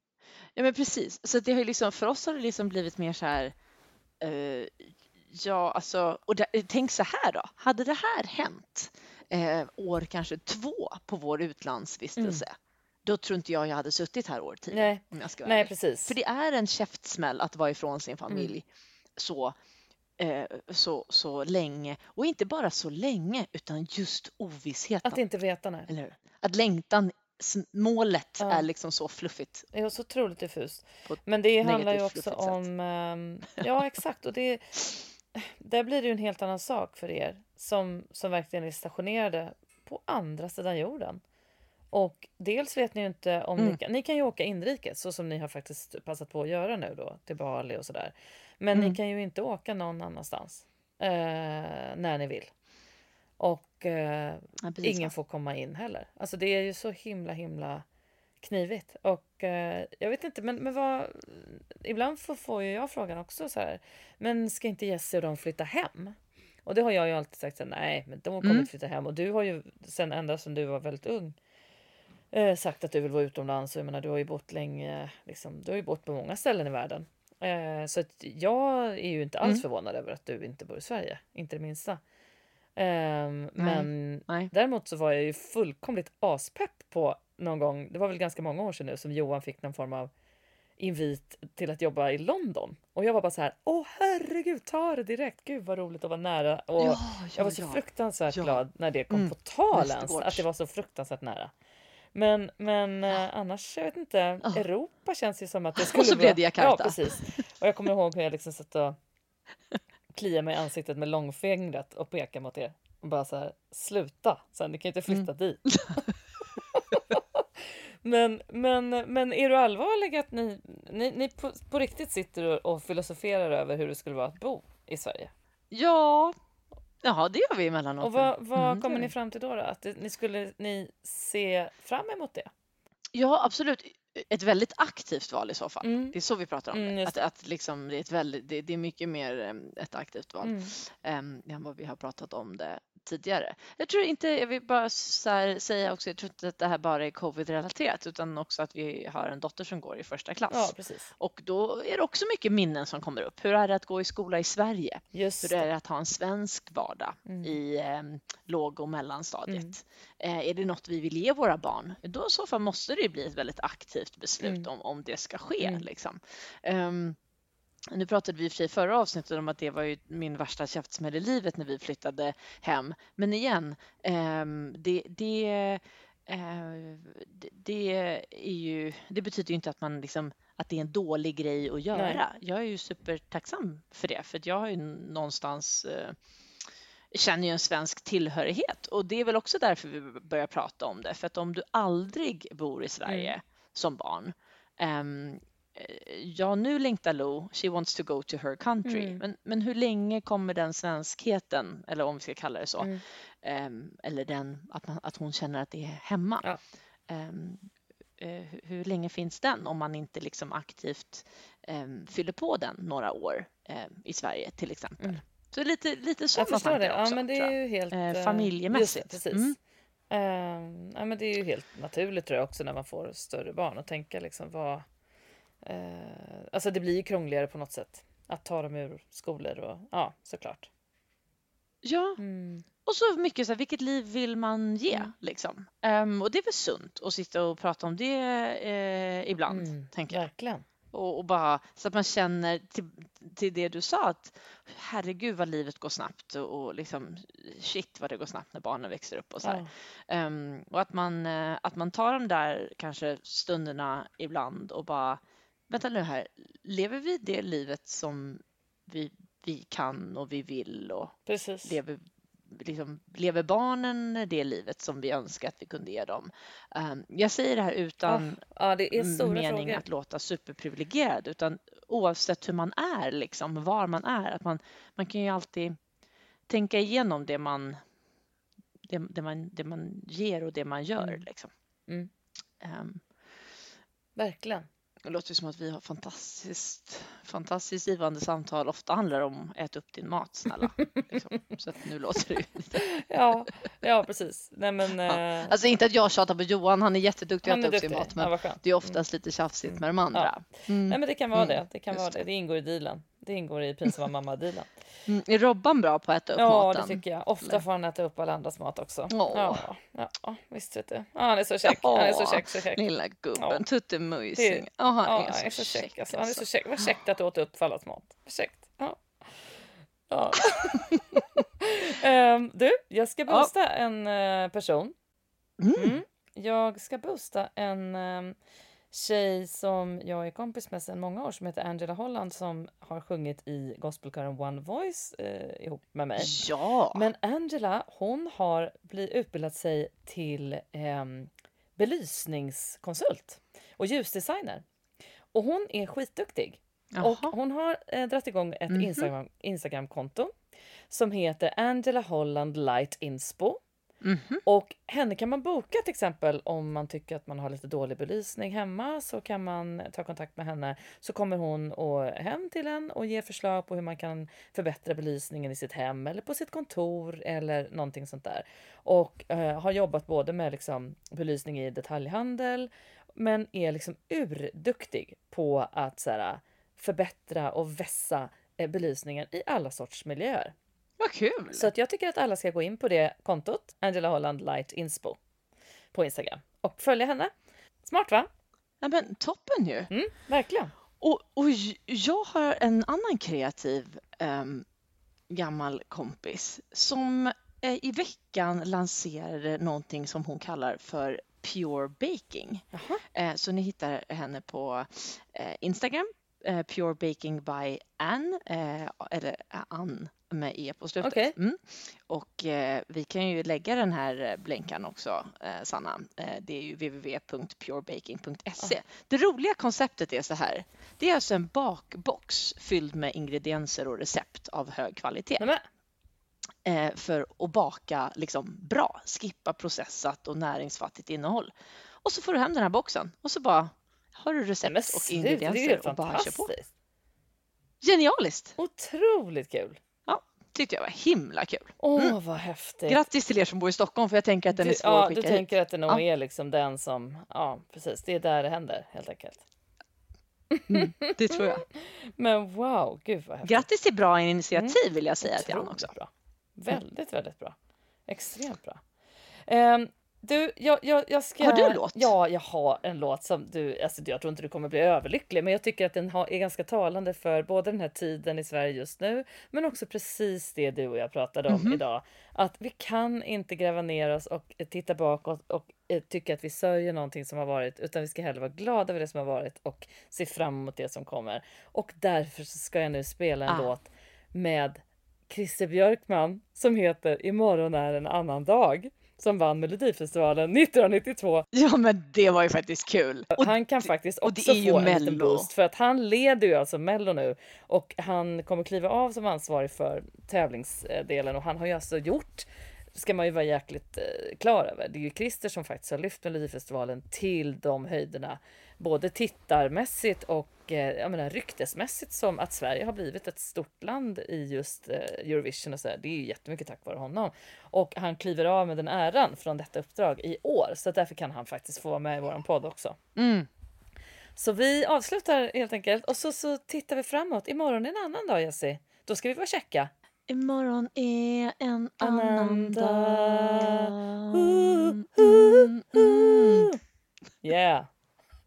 Ja men precis, så det har ju liksom, för oss har det liksom blivit mer så här, eh, ja alltså, och det, tänk så här då, hade det här hänt eh, år kanske två på vår utlandsvistelse, då tror inte jag jag hade suttit här år. Mm. Nej, om jag ska vara nej precis. För det är en käftsmäll att vara ifrån sin familj Mm. så, så, så länge, och inte bara så länge, utan just ovissheten. Att inte veta när. Eller? Att längtan, målet Ja. är liksom så fluffigt. Det är så otroligt diffust. Men det handlar ju också sätt. om... ehm, ja, exakt. Och det, där blir det ju en helt annan sak för er som, som verkligen är stationerade på andra sidan jorden. Och dels vet ni ju inte om ni Mm. kan... Ni kan ju åka inrikes så som ni har faktiskt passat på att göra nu då till Bali och sådär. Men Mm. ni kan ju inte åka någon annanstans eh, när ni vill. Och eh, Ja, ingen får komma in heller. Alltså det är ju så himla himla knivigt. Och eh, jag vet inte, men, men vad... Ibland får, får ju jag frågan också så här. Men ska inte Jesse och de flytta hem? Och det har jag ju alltid sagt så här, nej, men de kommer Mm. flytta hem. Och du har ju sen ända sedan du var väldigt ung eh, sagt att du vill vara utomlands. Och jag menar, du har ju bott länge, liksom, du har ju bott på många ställen i världen. Eh, så att jag är ju inte alls Mm. förvånad över att du inte bor i Sverige, inte det minsta. Ehm, men Nej. däremot så var jag ju fullkomligt aspepp på någon gång, det var väl ganska många år sedan nu, som Johan fick någon form av invit till att jobba i London. Och jag var bara så här, åh herregud, ta det direkt, gud vad roligt att vara nära. Och Ja, jag var ja, så ja. fruktansvärt Ja. glad när det kom Mm. på tal ens, att det var så fruktansvärt nära. Men, men eh, annars, jag vet inte, Ja. Europa känns ju som att det skulle så blev det Ja, Jakarta. precis. Och jag kommer ihåg hur jag liksom satt och kliade mig i ansiktet med långfingret och pekade mot er. Och bara så här, sluta, sen ni kan ju inte flytta Mm. dit. men, men, men är du allvarlig att ni, ni, ni på, på riktigt sitter och, och filosoferar över hur det skulle vara att bo i Sverige? Ja, Jaha, det gör vi emellanåt. Och vad, vad Mm, kommer ni fram till då? då? Att ni skulle ni se fram emot det? Ja, absolut. Ett väldigt aktivt val i så fall. Mm. Det är så vi pratar om Mm, det. Att, att liksom, det, är ett väldigt, det, det är mycket mer em, ett aktivt val Mm. em, än vad vi har pratat om det tidigare. Jag tror inte, jag vill bara säga också, jag tror inte att det här bara är covid-relaterat utan också att vi har en dotter som går i första klass. Ja, precis. Och då är det också mycket minnen som kommer upp. Hur är det att gå i skola i Sverige? Just Hur är det. att ha en svensk vardag Mm. i eh, låg och mellanstadiet? Mm. Eh, är det något vi vill ge våra barn? Då i så fall måste det bli ett väldigt aktivt beslut Mm. om, om det ska ske. Mm. Liksom. Ehm, nu pratade vi i och för sig förra avsnittet om att det var ju min värsta käftsmäll i livet när vi flyttade hem. Men igen, ehm, det, det, eh, det, är ju, det betyder ju inte att man liksom att det är en dålig grej att göra. Nej. Jag är ju supertacksam för det, för jag har ju någonstans eh, känner ju en svensk tillhörighet och det är väl också därför vi börjar prata om det. För att om du aldrig bor i Sverige Mm. som barn ehm, eh, ja, nu längtar Lo, she wants to go to her country. Mm. Men, men hur länge kommer den svenskheten, eller om vi ska kalla det så, Mm. ehm, eller den, att, man, att hon känner att det är hemma. Ja. Ehm, eh, hur- hur länge finns den om man inte liksom aktivt ehm, fyller på den några år i Sverige till exempel. Mm. Så lite, lite Jag sådana förstår det. Ja, också. men det är jag. ju helt... Eh, eh, familjemässigt. Just precis. Mm. Eh, ja, men det är ju helt naturligt tror jag också när man får större barn att tänka liksom vad... Eh, alltså det blir ju krångligare på något sätt att ta dem ur skolor och ja, såklart. Ja, Mm. och så mycket så här, vilket liv vill man ge Mm. liksom? Ehm, och det är väl sunt att sitta och prata om det eh, ibland, Mm, tänker jag. Verkligen. Och, och bara så att man känner till, till det du sa att herregud vad livet går snabbt och, och liksom shit vad det går snabbt när barnen växer upp och så här. Ja. Ehm, och att man, eh, att man tar de där kanske stunderna ibland och bara vänta nu här, lever vi det livet som vi, vi kan och vi vill och Precis. lever, liksom, lever barnen det livet som vi önskar att vi kunde ge dem? Ehm, jag säger det här utan Ja, det mening frågor. att låta superprivilegierad utan oavsett hur man är, liksom, var man är, att man, man kan ju alltid tänka igenom det man, det, det man, det man ger och det man gör. Mm. Liksom. Mm. Ehm, Verkligen. Det låter som att vi har fantastiskt, fantastiskt givande samtal. Ofta handlar det om ät upp din mat snälla. liksom. Så att nu låter det lite... Ja, ja precis. Nej men... Ja. eh, Alltså inte att jag tjatar på Johan, han är jätteduktig att han är äta upp sin mat. Men Ja, det är oftast lite tjafsigt med de andra. Mm. Nej men det kan vara Mm, det. Det kan just vara det. Det ingår i dealen. Det ingår i pinsamma mamma-dealen. Mm. Är Robban bra på att äta upp Ja, maten? det tycker jag. Ofta Eller? får han äta upp alla andras mat också. Åh. Ja, ja, visst vet du. Ja, han är så käck. Han är så käck, så käck. Lilla gubben, Ja. tuttemujsing. Det- Ja, han Ja, är så, han är så käck. käck. Alltså. Han är så alltså. käck. Vad käckt att du åt upp för allas mat. Käckt. Ja. Ja. Ehm, du, jag ska Ja. boosta en eh, person. Mm. Mm. Jag ska boosta en um, tjej som jag är kompis med sedan många år som heter Angela Holland som har sjungit i gospelkören One Voice eh, ihop med mig. Ja, Men Angela, hon har blivit utbildat sig till ehm, belysningskonsult och ljusdesigner. Och hon är skitduktig. Och Jaha. hon har eh, dragit igång ett Mhm. Instagram, Instagramkonto som heter Angela Holland Light Inspo. Mhm. Och henne kan man boka till exempel om man tycker att man har lite dålig belysning hemma så kan man ta kontakt med henne så kommer hon och hem till en och ger förslag på hur man kan förbättra belysningen i sitt hem eller på sitt kontor eller någonting sånt där. Och eh, har jobbat både med liksom belysning i detaljhandel men är liksom urduktig på att så här, förbättra och vässa eh, belysningen i alla sorts miljöer. Vad kul! Så att jag tycker att alla ska gå in på det kontot, Angela Holland Light Inspo, på Instagram och följa henne. Smart va? Ja, men toppen ju! Mm, verkligen. Och, och jag har en annan kreativ ehm, gammal kompis som eh, i veckan lanserade någonting som hon kallar för Pure Baking. Jaha. Eh, så ni hittar henne på eh, Instagram, Pure Baking by Ann, eller Ann med e på slutet. Okej. Mm. Och eh, vi kan ju lägga den här eh, länken också, eh, Sanna. Eh, det är ju www.purebaking.se. Det roliga konceptet är så här. Det är alltså en bakbox fylld med ingredienser och recept av hög kvalitet eh, för att baka liksom bra, skippa processat och näringsfattigt innehåll. Och så får du hem den här boxen och så bara har du recept och ingredienser och bara kör på. Genialiskt! Otroligt kul. Tyckte jag var himla kul. Åh, vad häftigt. Grattis till er som bor i Stockholm för jag tänker att den är du, svår ja, att du skicka hit. tänker att det nog Ja. är liksom den som, ja precis, det är där det händer helt enkelt. Mm, det tror jag. Men wow, gud vad häftigt. Grattis till bra initiativ vill jag säga till Ann Otroligt också. Bra. Väldigt, väldigt bra. Extremt bra. Ehm, du, jag, jag, jag ska... Har du en låt? Ja, jag har en låt som du... Alltså, jag tror inte du kommer bli överlycklig, men jag tycker att den har, är ganska talande för både den här tiden i Sverige just nu, men också precis det du och jag pratade om Mhm. idag. Att vi kan inte gräva ner oss och eh, titta bakåt och eh, tycka att vi sörjer någonting som har varit, utan vi ska hellre vara glada över det som har varit och se fram emot det som kommer. Och därför ska jag nu spela en Ah. låt med Christer Björkman som heter Imorgon är en annan dag. Som vann Melodifestivalen 1992. Ja, men det var ju faktiskt kul. Och han kan faktiskt också få en liten boost för att han leder ju alltså Mello nu och han kommer kliva av som ansvarig för tävlingsdelen och han har ju alltså gjort ska man ju vara jäkligt eh, klar över. Det är ju Christer som faktiskt har lyft Melodifestivalen till de höjderna, både tittarmässigt och jag menar, ryktesmässigt som att Sverige har blivit ett stort land i just eh, Eurovision och så där. Det är ju jättemycket tack vare honom. Och han kliver av med den äran från detta uppdrag i år, så därför kan han faktiskt få vara med i våran podd också. Mm. Så vi avslutar helt enkelt och så, så tittar vi framåt. Imorgon är en annan dag Jessie. Då ska vi vara checka. Imorgon är en Annan annan dag. Mm, Mm, mm. Yeah.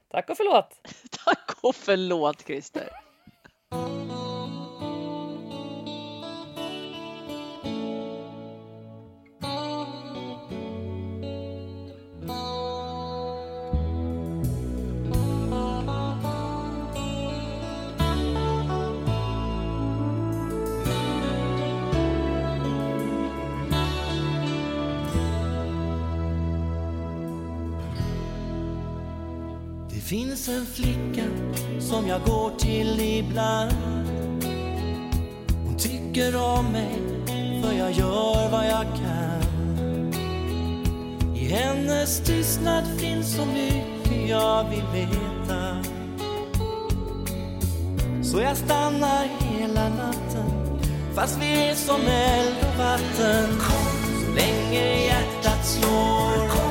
Tack och förlåt. Tack och förlåt Christer. Finns en flicka som jag går till ibland. Hon tycker om mig för jag gör vad jag kan. I hennes tystnad finns så mycket jag vill veta. Så jag stannar hela natten fast vi är som eld och vatten. Så länge hjärtat slår.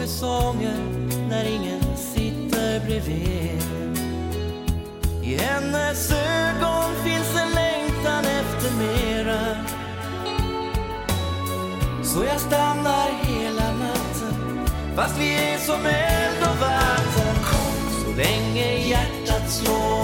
Sjunger sånger när ingen sitter bredvid. I hennes ögon finns en längtan efter mera. Så jag stannar hela natten fast vi är som eld och vatten. Så länge hjärtat slår